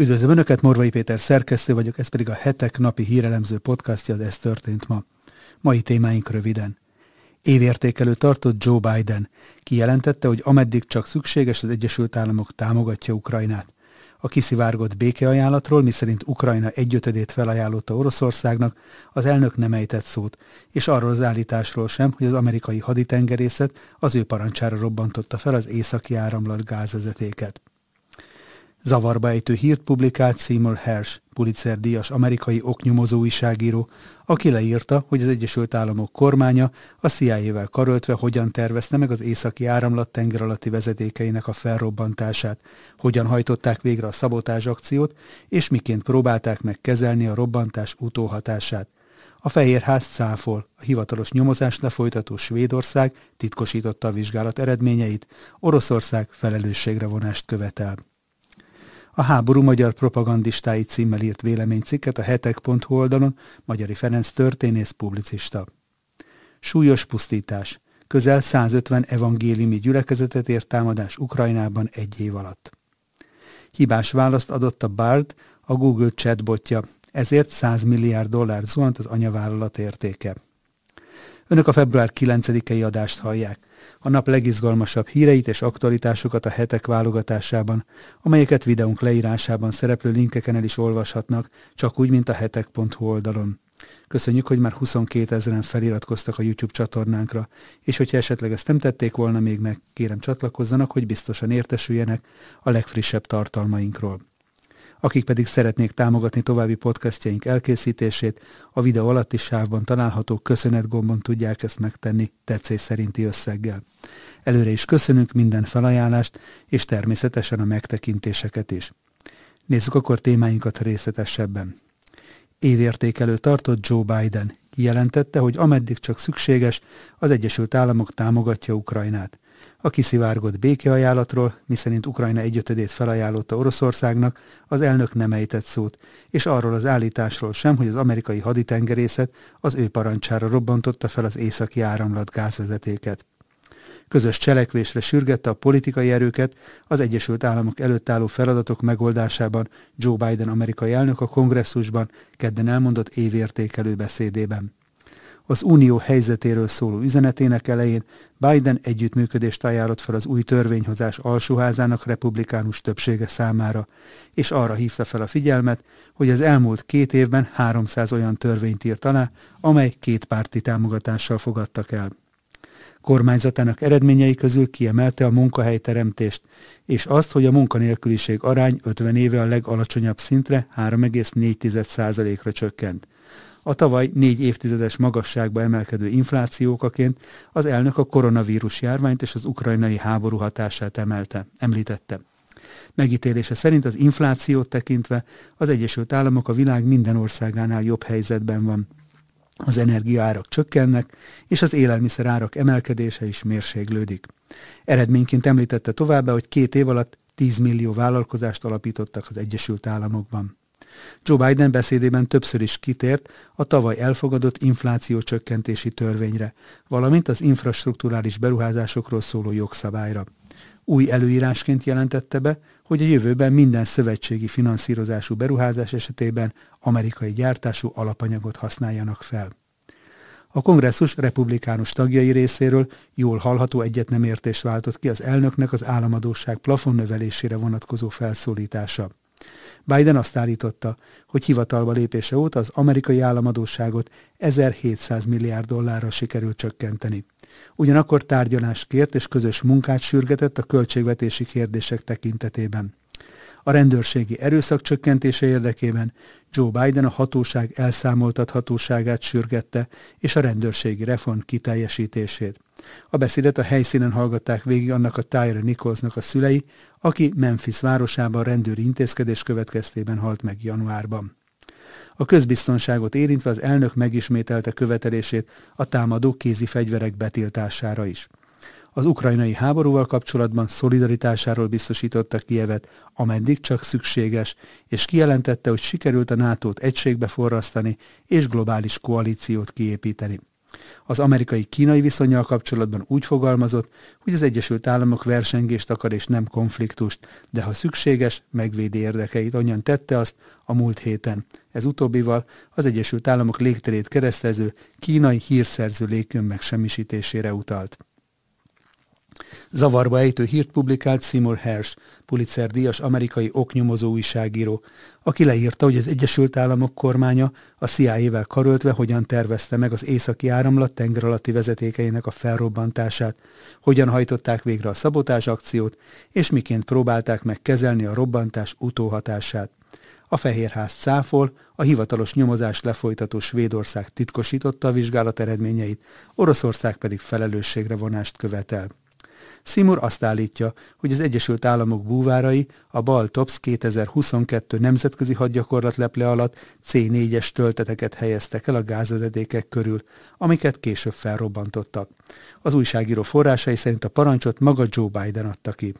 Üdvözlöm Önöket, Morvai Péter szerkesztő vagyok, ez pedig a hetek napi hírelemző podcastja, az Ez történt ma. Mai témáink röviden. Évértékelő tartott Joe Biden. Kijelentette, hogy ameddig csak szükséges, az Egyesült Államok támogatja Ukrajnát. A kiszivárgott békeajánlatról, miszerint Ukrajna egyötödét felajánlotta Oroszországnak, az elnök nem ejtett szót, és arról az állításról sem, hogy az amerikai haditengerészet az ő parancsára robbantotta fel az északi áramlat gázvezetéket. Zavarba ejtő hírt publikált Seymour Hersh, Pulitzer díjas amerikai oknyomozó újságíró, aki leírta, hogy az Egyesült Államok kormánya a CIA-vel karöltve hogyan tervezte meg az északi áramlat tenger alatti vezetékeinek a felrobbantását, hogyan hajtották végre a szabotázs akciót, és miként próbálták meg kezelni a robbantás utóhatását. A Fehérház cáfol, a hivatalos nyomozást lefolytató Svédország titkosította a vizsgálat eredményeit, Oroszország felelősségre vonást követel. A háború magyar propagandistái címmel írt véleménycikket a hetek.hu oldalon Magyari Ferenc történész publicista. Súlyos pusztítás. Közel 150 evangéliumi gyülekezetet ért támadás Ukrajnában egy év alatt. Hibás választ adott a BARD, a Google chatbotja, ezért 100 milliárd dollár zuhant az anyavállalat értéke. Önök a február 9-i adást hallják a nap legizgalmasabb híreit és aktualitásokat a hetek válogatásában, amelyeket videónk leírásában szereplő linkeken el is olvashatnak, csak úgy, mint a hetek.hu oldalon. Köszönjük, hogy már 22 ezeren feliratkoztak a YouTube csatornánkra, és hogyha esetleg ezt nem tették volna még meg, kérem csatlakozzanak, hogy biztosan értesüljenek a legfrissebb tartalmainkról. Akik pedig szeretnék támogatni további podcastjaink elkészítését, a videó alatti sávban található köszönet gombon tudják ezt megtenni tetszés szerinti összeggel. Előre is köszönünk minden felajánlást, és természetesen a megtekintéseket is. Nézzük akkor témáinkat részletesebben. Évértékelő tartott Joe Biden. Kijelentette, hogy ameddig csak szükséges, az Egyesült Államok támogatja Ukrajnát a kiszivárgott békeajánlatról, miszerint Ukrajna egyötödét felajánlotta Oroszországnak, az elnök nem ejtett szót, és arról az állításról sem, hogy az amerikai haditengerészet az ő parancsára robbantotta fel az északi áramlat gázvezetéket. Közös cselekvésre sürgette a politikai erőket az Egyesült Államok előtt álló feladatok megoldásában Joe Biden amerikai elnök a kongresszusban kedden elmondott évértékelő beszédében. Az unió helyzetéről szóló üzenetének elején Biden együttműködést ajánlott fel az új törvényhozás alsóházának republikánus többsége számára, és arra hívta fel a figyelmet, hogy az elmúlt két évben 300 olyan törvényt írt alá, amely kétpárti támogatással fogadtak el. Kormányzatának eredményei közül kiemelte a munkahelyteremtést, és azt, hogy a munkanélküliség arány 50 éve a legalacsonyabb szintre 3,4%-ra csökkent. A tavaly négy évtizedes magasságba emelkedő inflációkaként az elnök a koronavírus járványt és az ukrajnai háború hatását emelte, említette. Megítélése szerint az inflációt tekintve az Egyesült Államok a világ minden országánál jobb helyzetben van. Az energiaárak csökkennek, és az élelmiszer árak emelkedése is mérséglődik. Eredményként említette továbbá, hogy két év alatt 10 millió vállalkozást alapítottak az Egyesült Államokban. Joe Biden beszédében többször is kitért a tavaly elfogadott infláció csökkentési törvényre, valamint az infrastruktúrális beruházásokról szóló jogszabályra. Új előírásként jelentette be, hogy a jövőben minden szövetségi finanszírozású beruházás esetében amerikai gyártású alapanyagot használjanak fel. A kongresszus republikánus tagjai részéről jól hallható egyet nem értés váltott ki az elnöknek az államadóság plafon növelésére vonatkozó felszólítása. Biden azt állította, hogy hivatalba lépése óta az amerikai államadóságot 1700 milliárd dollárra sikerült csökkenteni. Ugyanakkor tárgyalást kért és közös munkát sürgetett a költségvetési kérdések tekintetében. A rendőrségi erőszak csökkentése érdekében Joe Biden a hatóság elszámoltathatóságát sürgette és a rendőrségi reform kiteljesítését. A beszédet a helyszínen hallgatták végig annak a Tyre Nicholsnak a szülei, aki Memphis városában rendőri intézkedés következtében halt meg januárban. A közbiztonságot érintve az elnök megismételte követelését a támadó kézi fegyverek betiltására is. Az ukrajnai háborúval kapcsolatban szolidaritásáról biztosította Kievet, ameddig csak szükséges, és kijelentette, hogy sikerült a NATO-t egységbe forrasztani és globális koalíciót kiépíteni. Az amerikai-kínai viszonyjal kapcsolatban úgy fogalmazott, hogy az Egyesült Államok versengést akar és nem konfliktust, de ha szükséges, megvédi érdekeit. Annyian tette azt a múlt héten. Ez utóbbival az Egyesült Államok légterét keresztező kínai hírszerző légkön megsemmisítésére utalt. Zavarba ejtő hírt publikált Seymour Hersh, Pulitzer díjas amerikai oknyomozó újságíró, aki leírta, hogy az Egyesült Államok kormánya a CIA-vel karöltve hogyan tervezte meg az északi áramlat tengeralatti vezetékeinek a felrobbantását, hogyan hajtották végre a szabotás akciót, és miként próbálták meg kezelni a robbantás utóhatását. A Fehérház cáfol, a hivatalos nyomozást lefolytató Svédország titkosította a vizsgálat eredményeit, Oroszország pedig felelősségre vonást követel. Simur azt állítja, hogy az Egyesült Államok búvárai a Baltops 2022 nemzetközi hadgyakorlat leple alatt C4-es tölteteket helyeztek el a gázvezetékek körül, amiket később felrobbantottak. Az újságíró forrásai szerint a parancsot maga Joe Biden adta ki.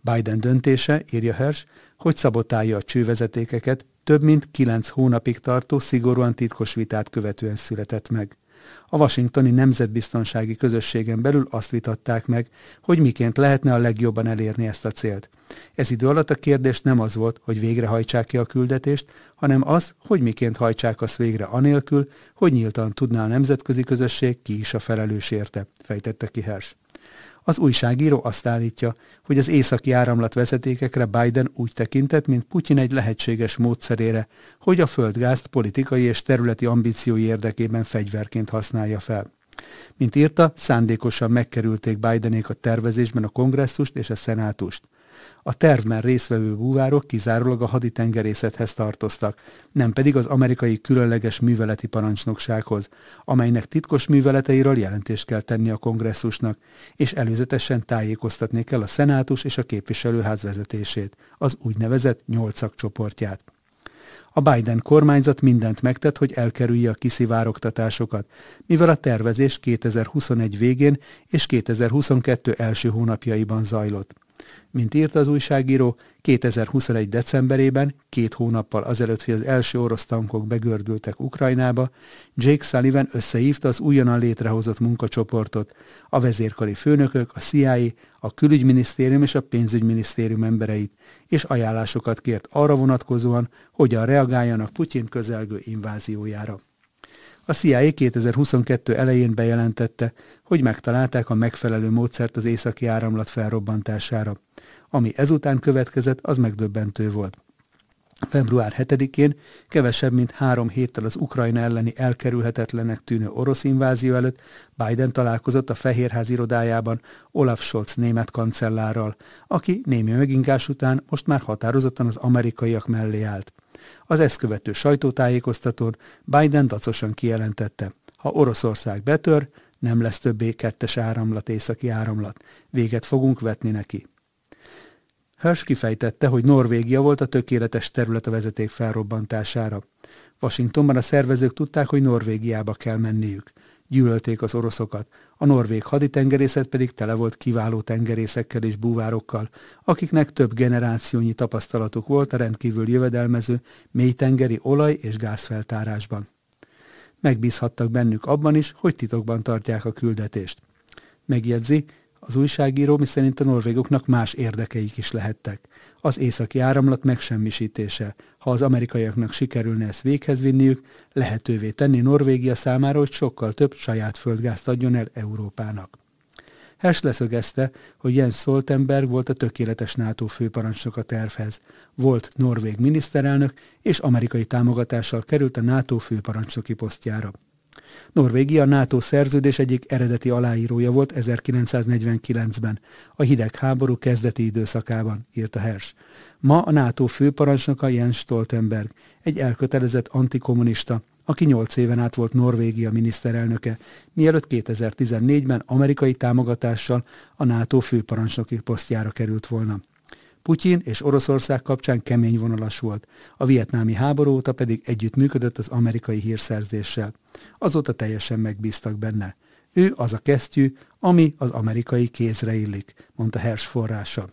Biden döntése, írja Hersh, hogy szabotálja a csővezetékeket, több mint kilenc hónapig tartó szigorúan titkos vitát követően született meg. A washingtoni nemzetbiztonsági közösségen belül azt vitatták meg, hogy miként lehetne a legjobban elérni ezt a célt. Ez idő alatt a kérdés nem az volt, hogy végrehajtsák ki a küldetést, hanem az, hogy miként hajtsák azt végre anélkül, hogy nyíltan tudná a nemzetközi közösség ki is a felelős érte, fejtette ki Hersh. Az újságíró azt állítja, hogy az északi áramlat vezetékekre Biden úgy tekintett, mint Putyin egy lehetséges módszerére, hogy a földgázt politikai és területi ambíciói érdekében fegyverként használja fel. Mint írta, szándékosan megkerülték Bidenék a tervezésben a kongresszust és a szenátust. A tervben résztvevő búvárok kizárólag a haditengerészethez tartoztak, nem pedig az amerikai különleges műveleti parancsnoksághoz, amelynek titkos műveleteiről jelentést kell tenni a kongresszusnak, és előzetesen tájékoztatni kell a szenátus és a képviselőház vezetését, az úgynevezett nyolcak csoportját. A Biden kormányzat mindent megtett, hogy elkerülje a kiszivárogtatásokat, mivel a tervezés 2021 végén és 2022 első hónapjaiban zajlott. Mint írta az újságíró, 2021. decemberében, két hónappal azelőtt, hogy az első orosz tankok begördültek Ukrajnába, Jake Sullivan összehívta az újonnan létrehozott munkacsoportot, a vezérkari főnökök, a CIA, a külügyminisztérium és a pénzügyminisztérium embereit, és ajánlásokat kért arra vonatkozóan, hogyan reagáljanak Putyin közelgő inváziójára. A CIA 2022 elején bejelentette, hogy megtalálták a megfelelő módszert az északi áramlat felrobbantására. Ami ezután következett, az megdöbbentő volt. Február 7-én, kevesebb mint három héttel az Ukrajna elleni elkerülhetetlenek tűnő orosz invázió előtt Biden találkozott a Fehérház irodájában Olaf Scholz német kancellárral, aki némi megingás után most már határozottan az amerikaiak mellé állt. Az ezt követő sajtótájékoztatón Biden dacosan kijelentette, ha Oroszország betör, nem lesz többé kettes áramlat, északi áramlat. Véget fogunk vetni neki. Hirsch kifejtette, hogy Norvégia volt a tökéletes terület a vezeték felrobbantására. Washingtonban a szervezők tudták, hogy Norvégiába kell menniük. Gyűlölték az oroszokat, a norvég haditengerészet pedig tele volt kiváló tengerészekkel és búvárokkal, akiknek több generációnyi tapasztalatuk volt a rendkívül jövedelmező mélytengeri olaj- és gázfeltárásban. Megbízhattak bennük abban is, hogy titokban tartják a küldetést. Megjegyzi, az újságíró miszerint a norvégoknak más érdekeik is lehettek. Az északi áramlat megsemmisítése. Ha az amerikaiaknak sikerülne ezt véghez vinniük, lehetővé tenni Norvégia számára, hogy sokkal több saját földgázt adjon el Európának. Hess leszögezte, hogy Jens Stoltenberg volt a tökéletes NATO főparancsnok a tervhez. Volt norvég miniszterelnök, és amerikai támogatással került a NATO főparancsnoki posztjára. Norvégia NATO szerződés egyik eredeti aláírója volt 1949-ben, a hidegháború kezdeti időszakában, írta Hersh. Ma a NATO főparancsnoka Jens Stoltenberg, egy elkötelezett antikommunista, aki nyolc éven át volt Norvégia miniszterelnöke, mielőtt 2014-ben amerikai támogatással a NATO főparancsnoki posztjára került volna. Putyin és Oroszország kapcsán kemény vonalas volt, a vietnámi háború óta pedig együttműködött az amerikai hírszerzéssel. Azóta teljesen megbíztak benne. Ő az a kesztyű, ami az amerikai kézre illik, mondta Hers forrása.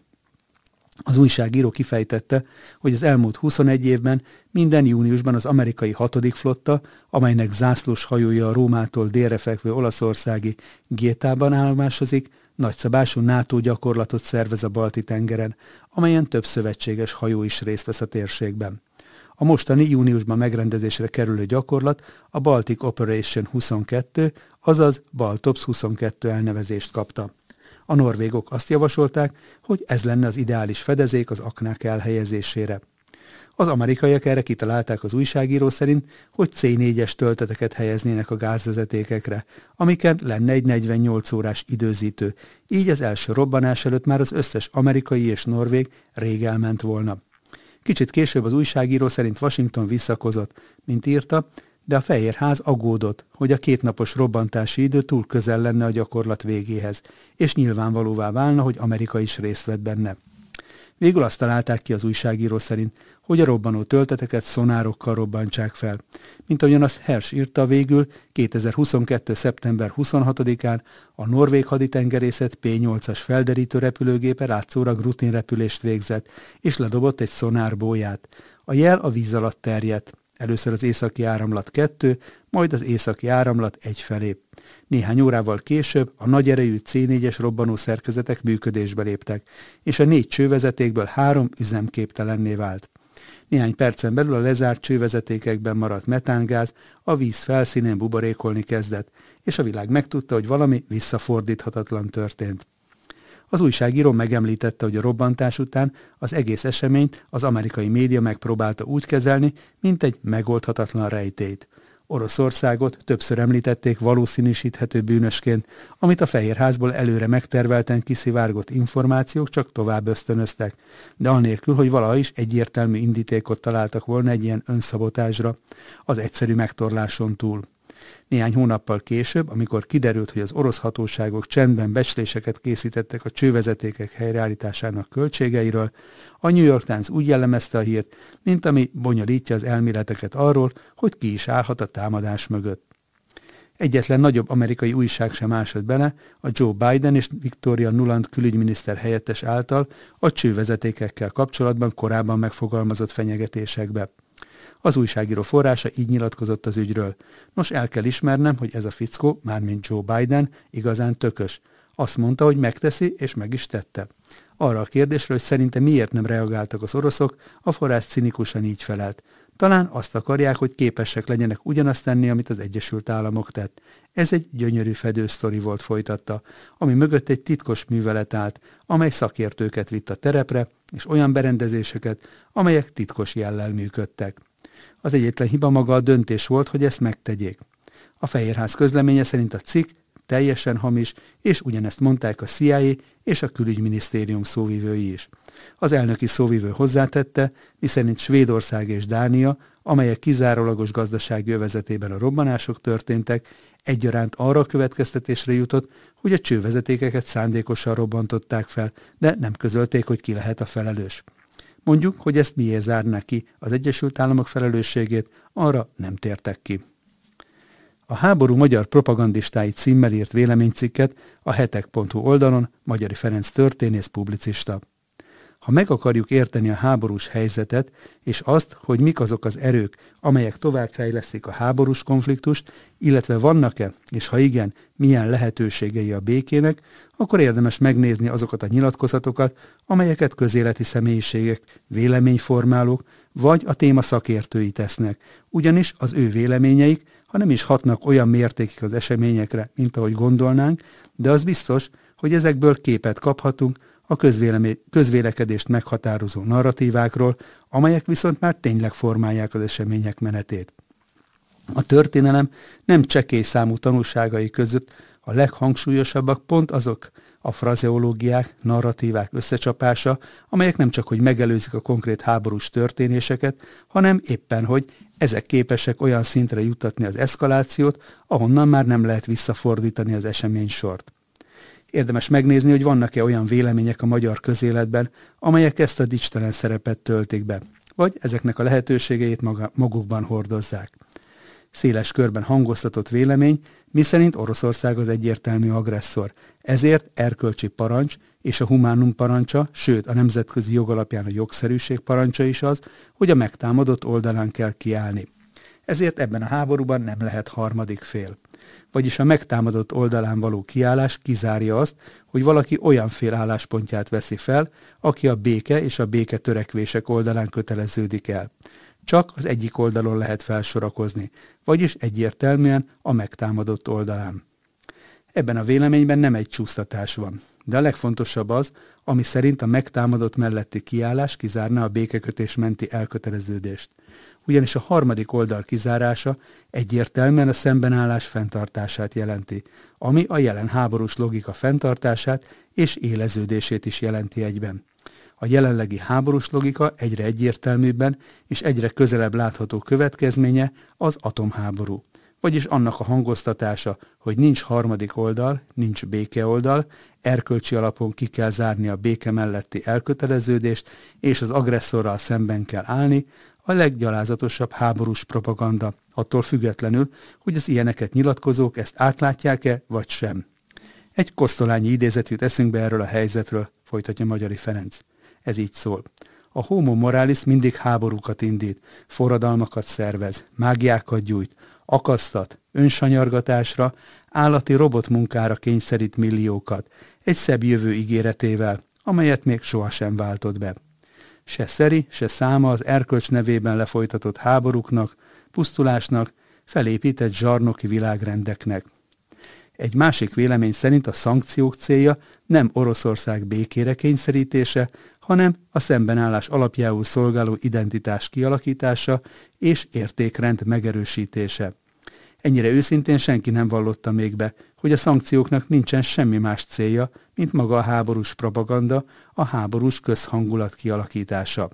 Az újságíró kifejtette, hogy az elmúlt 21 évben minden júniusban az amerikai hatodik flotta, amelynek zászlós hajója a Rómától délre fekvő olaszországi Gétában állomásozik, nagyszabású NATO gyakorlatot szervez a Balti-tengeren, amelyen több szövetséges hajó is részt vesz a térségben. A mostani júniusban megrendezésre kerülő gyakorlat a Baltic Operation 22, azaz Baltops 22 elnevezést kapta. A norvégok azt javasolták, hogy ez lenne az ideális fedezék az aknák elhelyezésére. Az amerikaiak erre kitalálták az újságíró szerint, hogy C4-es tölteteket helyeznének a gázvezetékekre, amiken lenne egy 48 órás időzítő, így az első robbanás előtt már az összes amerikai és norvég rég elment volna. Kicsit később az újságíró szerint Washington visszakozott, mint írta, de a Fehérház aggódott, hogy a kétnapos robbantási idő túl közel lenne a gyakorlat végéhez, és nyilvánvalóvá válna, hogy Amerika is részt vett benne. Végül azt találták ki az újságíró szerint, hogy a robbanó tölteteket szonárokkal robbantsák fel. Mint ahogyan azt Hers írta végül, 2022. szeptember 26-án a norvég haditengerészet P-8-as felderítő repülőgépe látszólag rutinrepülést végzett, és ledobott egy szonárbóját. A jel a víz alatt terjedt. Először az északi áramlat kettő, majd az északi áramlat egy felé. Néhány órával később a nagy erejű C4-es robbanó szerkezetek működésbe léptek, és a négy csővezetékből három üzemképtelenné vált. Néhány percen belül a lezárt csővezetékekben maradt metángáz a víz felszínén buborékolni kezdett, és a világ megtudta, hogy valami visszafordíthatatlan történt. Az újságíró megemlítette, hogy a robbantás után az egész eseményt az amerikai média megpróbálta úgy kezelni, mint egy megoldhatatlan rejtét. Oroszországot többször említették valószínűsíthető bűnösként, amit a Fehérházból előre megtervelten kiszivárgott információk csak tovább ösztönöztek, de anélkül, hogy valaha is egyértelmű indítékot találtak volna egy ilyen önszabotásra, az egyszerű megtorláson túl. Néhány hónappal később, amikor kiderült, hogy az orosz hatóságok csendben becsléseket készítettek a csővezetékek helyreállításának költségeiről, a New York Times úgy jellemezte a hírt, mint ami bonyolítja az elméleteket arról, hogy ki is állhat a támadás mögött. Egyetlen nagyobb amerikai újság sem ásott bele a Joe Biden és Victoria Nuland külügyminiszter helyettes által a csővezetékekkel kapcsolatban korábban megfogalmazott fenyegetésekbe. Az újságíró forrása így nyilatkozott az ügyről. Nos, el kell ismernem, hogy ez a fickó, mármint Joe Biden, igazán tökös. Azt mondta, hogy megteszi, és meg is tette. Arra a kérdésre, hogy szerinte miért nem reagáltak az oroszok, a forrás cinikusan így felelt. Talán azt akarják, hogy képesek legyenek ugyanazt tenni, amit az Egyesült Államok tett. Ez egy gyönyörű fedősztori volt folytatta, ami mögött egy titkos művelet állt, amely szakértőket vitt a terepre, és olyan berendezéseket, amelyek titkos jellel működtek. Az egyetlen hiba maga a döntés volt, hogy ezt megtegyék. A Fehérház közleménye szerint a cikk teljesen hamis, és ugyanezt mondták a CIA és a külügyminisztérium szóvivői is. Az elnöki szóvivő hozzátette, miszerint Svédország és Dánia, amelyek kizárólagos gazdasági övezetében a robbanások történtek, egyaránt arra a következtetésre jutott, hogy a csővezetékeket szándékosan robbantották fel, de nem közölték, hogy ki lehet a felelős. Mondjuk, hogy ezt miért zárná ki az Egyesült Államok felelősségét, arra nem tértek ki. A háború magyar propagandistái címmel írt véleménycikket a hetek.hu oldalon Magyari Ferenc történész publicista. Ha meg akarjuk érteni a háborús helyzetet, és azt, hogy mik azok az erők, amelyek továbbfejlesztik a háborús konfliktust, illetve vannak-e, és ha igen, milyen lehetőségei a békének, akkor érdemes megnézni azokat a nyilatkozatokat, amelyeket közéleti személyiségek, véleményformálók vagy a téma szakértői tesznek, ugyanis az ő véleményeik, ha nem is hatnak olyan mértékig az eseményekre, mint ahogy gondolnánk, de az biztos, hogy ezekből képet kaphatunk a közvélekedést meghatározó narratívákról, amelyek viszont már tényleg formálják az események menetét. A történelem nem csekély számú tanulságai között a leghangsúlyosabbak pont azok a frazeológiák, narratívák összecsapása, amelyek nem csak hogy megelőzik a konkrét háborús történéseket, hanem éppen hogy ezek képesek olyan szintre juttatni az eszkalációt, ahonnan már nem lehet visszafordítani az esemény sort. Érdemes megnézni, hogy vannak-e olyan vélemények a magyar közéletben, amelyek ezt a dicstelen szerepet töltik be, vagy ezeknek a lehetőségeit maga, magukban hordozzák. széles körben hangoztatott vélemény, miszerint Oroszország az egyértelmű agresszor. Ezért erkölcsi parancs és a humánum parancsa, sőt a nemzetközi jog alapján a jogszerűség parancsa is az, hogy a megtámadott oldalán kell kiállni. Ezért ebben a háborúban nem lehet harmadik fél. Vagyis a megtámadott oldalán való kiállás kizárja azt, hogy valaki olyan fél álláspontját veszi fel, aki a béke és a béke törekvések oldalán köteleződik el. Csak az egyik oldalon lehet felsorakozni, vagyis egyértelműen a megtámadott oldalán. Ebben a véleményben nem egy csúsztatás van, de a legfontosabb az, ami szerint a megtámadott melletti kiállás kizárná a békekötés menti elköteleződést. Ugyanis a harmadik oldal kizárása egyértelműen a szembenállás fenntartását jelenti, ami a jelen háborús logika fenntartását és éleződését is jelenti egyben. A jelenlegi háborús logika egyre egyértelműbben és egyre közelebb látható következménye az atomháború vagyis annak a hangoztatása, hogy nincs harmadik oldal, nincs béke oldal, erkölcsi alapon ki kell zárni a béke melletti elköteleződést, és az agresszorral szemben kell állni, a leggyalázatosabb háborús propaganda, attól függetlenül, hogy az ilyeneket nyilatkozók ezt átlátják-e, vagy sem. Egy kosztolányi idézet jut eszünkbe erről a helyzetről, folytatja Magyari Ferenc. Ez így szól. A homo moralis mindig háborúkat indít, forradalmakat szervez, mágiákat gyújt, akasztat, önsanyargatásra, állati robotmunkára kényszerít milliókat, egy szebb jövő ígéretével, amelyet még sohasem váltott be. Se szeri, se száma az erkölcs nevében lefolytatott háborúknak, pusztulásnak, felépített zsarnoki világrendeknek. Egy másik vélemény szerint a szankciók célja nem Oroszország békére kényszerítése, hanem a szembenállás alapjául szolgáló identitás kialakítása és értékrend megerősítése. Ennyire őszintén senki nem vallotta még be, hogy a szankcióknak nincsen semmi más célja, mint maga a háborús propaganda, a háborús közhangulat kialakítása.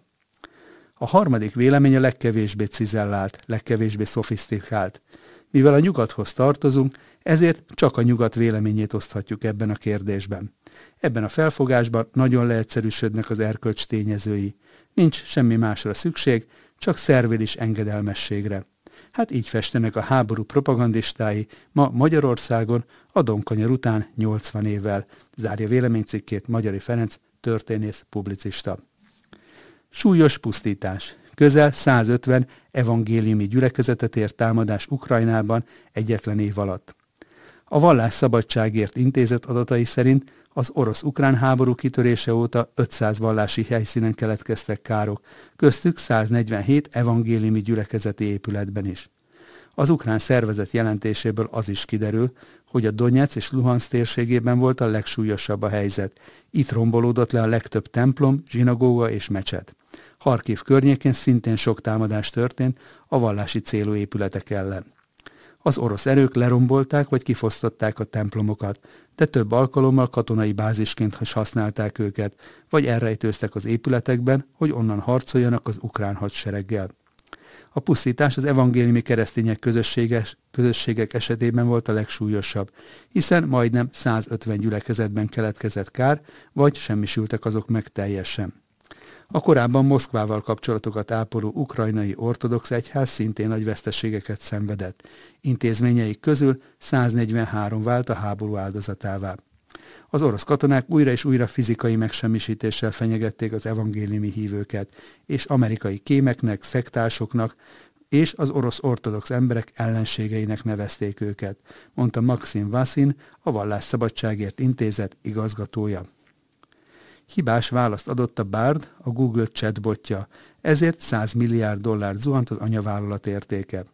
A harmadik vélemény a legkevésbé cizellált, legkevésbé szofisztikált. Mivel a nyugathoz tartozunk, ezért csak a nyugat véleményét oszthatjuk ebben a kérdésben. Ebben a felfogásban nagyon leegyszerűsödnek az erkölcs tényezői. Nincs semmi másra szükség, csak szervélis engedelmességre. Hát így festenek a háború propagandistái ma Magyarországon a Donkanyar után 80 évvel, zárja véleménycikkét Magyari Ferenc, történész, publicista. Súlyos pusztítás. Közel 150 evangéliumi gyülekezetet ért támadás Ukrajnában egyetlen év alatt. A Vallás Szabadságért intézet adatai szerint az orosz-ukrán háború kitörése óta 500 vallási helyszínen keletkeztek károk, köztük 147 evangéliumi gyülekezeti épületben is. Az ukrán szervezet jelentéséből az is kiderül, hogy a Donetsz és Luhansz térségében volt a legsúlyosabb a helyzet. Itt rombolódott le a legtöbb templom, zsinagóga és mecset. Harkiv környékén szintén sok támadás történt a vallási célú épületek ellen. Az orosz erők lerombolták vagy kifosztották a templomokat, de több alkalommal katonai bázisként is használták őket, vagy elrejtőztek az épületekben, hogy onnan harcoljanak az ukrán hadsereggel. A pusztítás az evangéliumi keresztények közösséges, közösségek esetében volt a legsúlyosabb, hiszen majdnem 150 gyülekezetben keletkezett kár, vagy semmisültek azok meg teljesen. A korábban Moszkvával kapcsolatokat ápoló ukrajnai ortodox egyház szintén nagy veszteségeket szenvedett. Intézményeik közül 143 vált a háború áldozatává. Az orosz katonák újra és újra fizikai megsemmisítéssel fenyegették az evangéliumi hívőket, és amerikai kémeknek, szektásoknak és az orosz ortodox emberek ellenségeinek nevezték őket, mondta Maxim Vasin, a Vallásszabadságért Intézet igazgatója. Hibás választ adott a Bard, a Google chatbotja, ezért 100 milliárd dollár zuhant az anyavállalat értéke.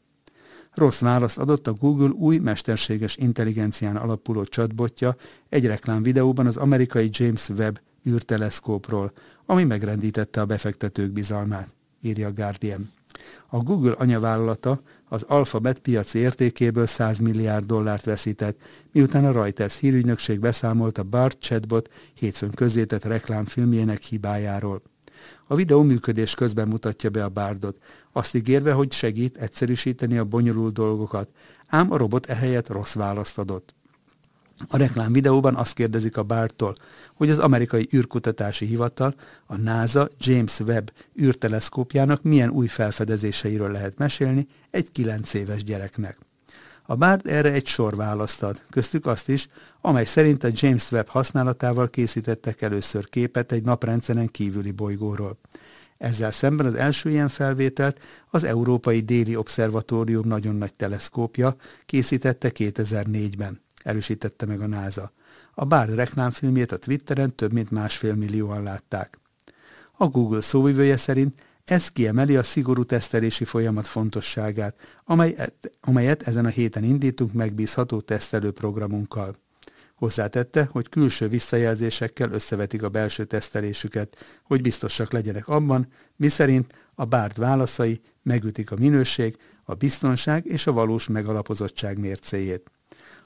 Rossz választ adott a Google új mesterséges intelligencián alapuló chatbotja egy reklám videóban az amerikai James Webb űrteleszkópról, ami megrendítette a befektetők bizalmát, írja a Guardian. A Google anyavállalata az Alphabet piaci értékéből 100 milliárd dollárt veszített, miután a Reuters hírügynökség beszámolt a BART chatbot hétfőn közzétett reklámfilmjének hibájáról. A videó működés közben mutatja be a bárdot, azt ígérve, hogy segít egyszerűsíteni a bonyolult dolgokat, ám a robot ehelyett rossz választ adott. A reklám videóban azt kérdezik a Bártól, hogy az amerikai űrkutatási hivatal, a NASA James Webb űrteleszkópjának milyen új felfedezéseiről lehet mesélni egy kilenc éves gyereknek. A Bárd erre egy sor választ ad, köztük azt is, amely szerint a James Webb használatával készítettek először képet egy naprendszeren kívüli bolygóról. Ezzel szemben az első ilyen felvételt az Európai Déli Obszervatórium nagyon nagy teleszkópja készítette 2004-ben, erősítette meg a NASA. A Bard reklámfilmjét a Twitteren több mint másfél millióan látták. A Google szóvivője szerint ez kiemeli a szigorú tesztelési folyamat fontosságát, amelyet, amelyet ezen a héten indítunk megbízható tesztelő programunkkal. Hozzátette, hogy külső visszajelzésekkel összevetik a belső tesztelésüket, hogy biztosak legyenek abban, miszerint a bárd válaszai megütik a minőség, a biztonság és a valós megalapozottság mércéjét.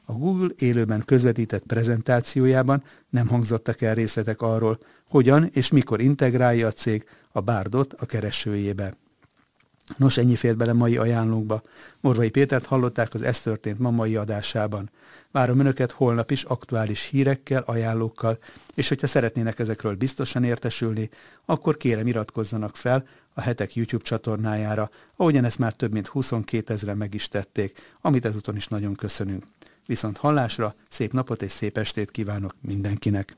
A Google élőben közvetített prezentációjában nem hangzottak el részletek arról, hogyan és mikor integrálja a cég a bárdot a keresőjébe. Nos, ennyi fért bele mai ajánlónkba. Morvai Pétert hallották az Ez történt ma mai adásában. Várom Önöket holnap is aktuális hírekkel, ajánlókkal, és hogyha szeretnének ezekről biztosan értesülni, akkor kérem iratkozzanak fel a hetek YouTube csatornájára, ahogyan ezt már több mint 22 ezeren meg is tették, amit ezúton is nagyon köszönünk. Viszont hallásra, szép napot és szép estét kívánok mindenkinek!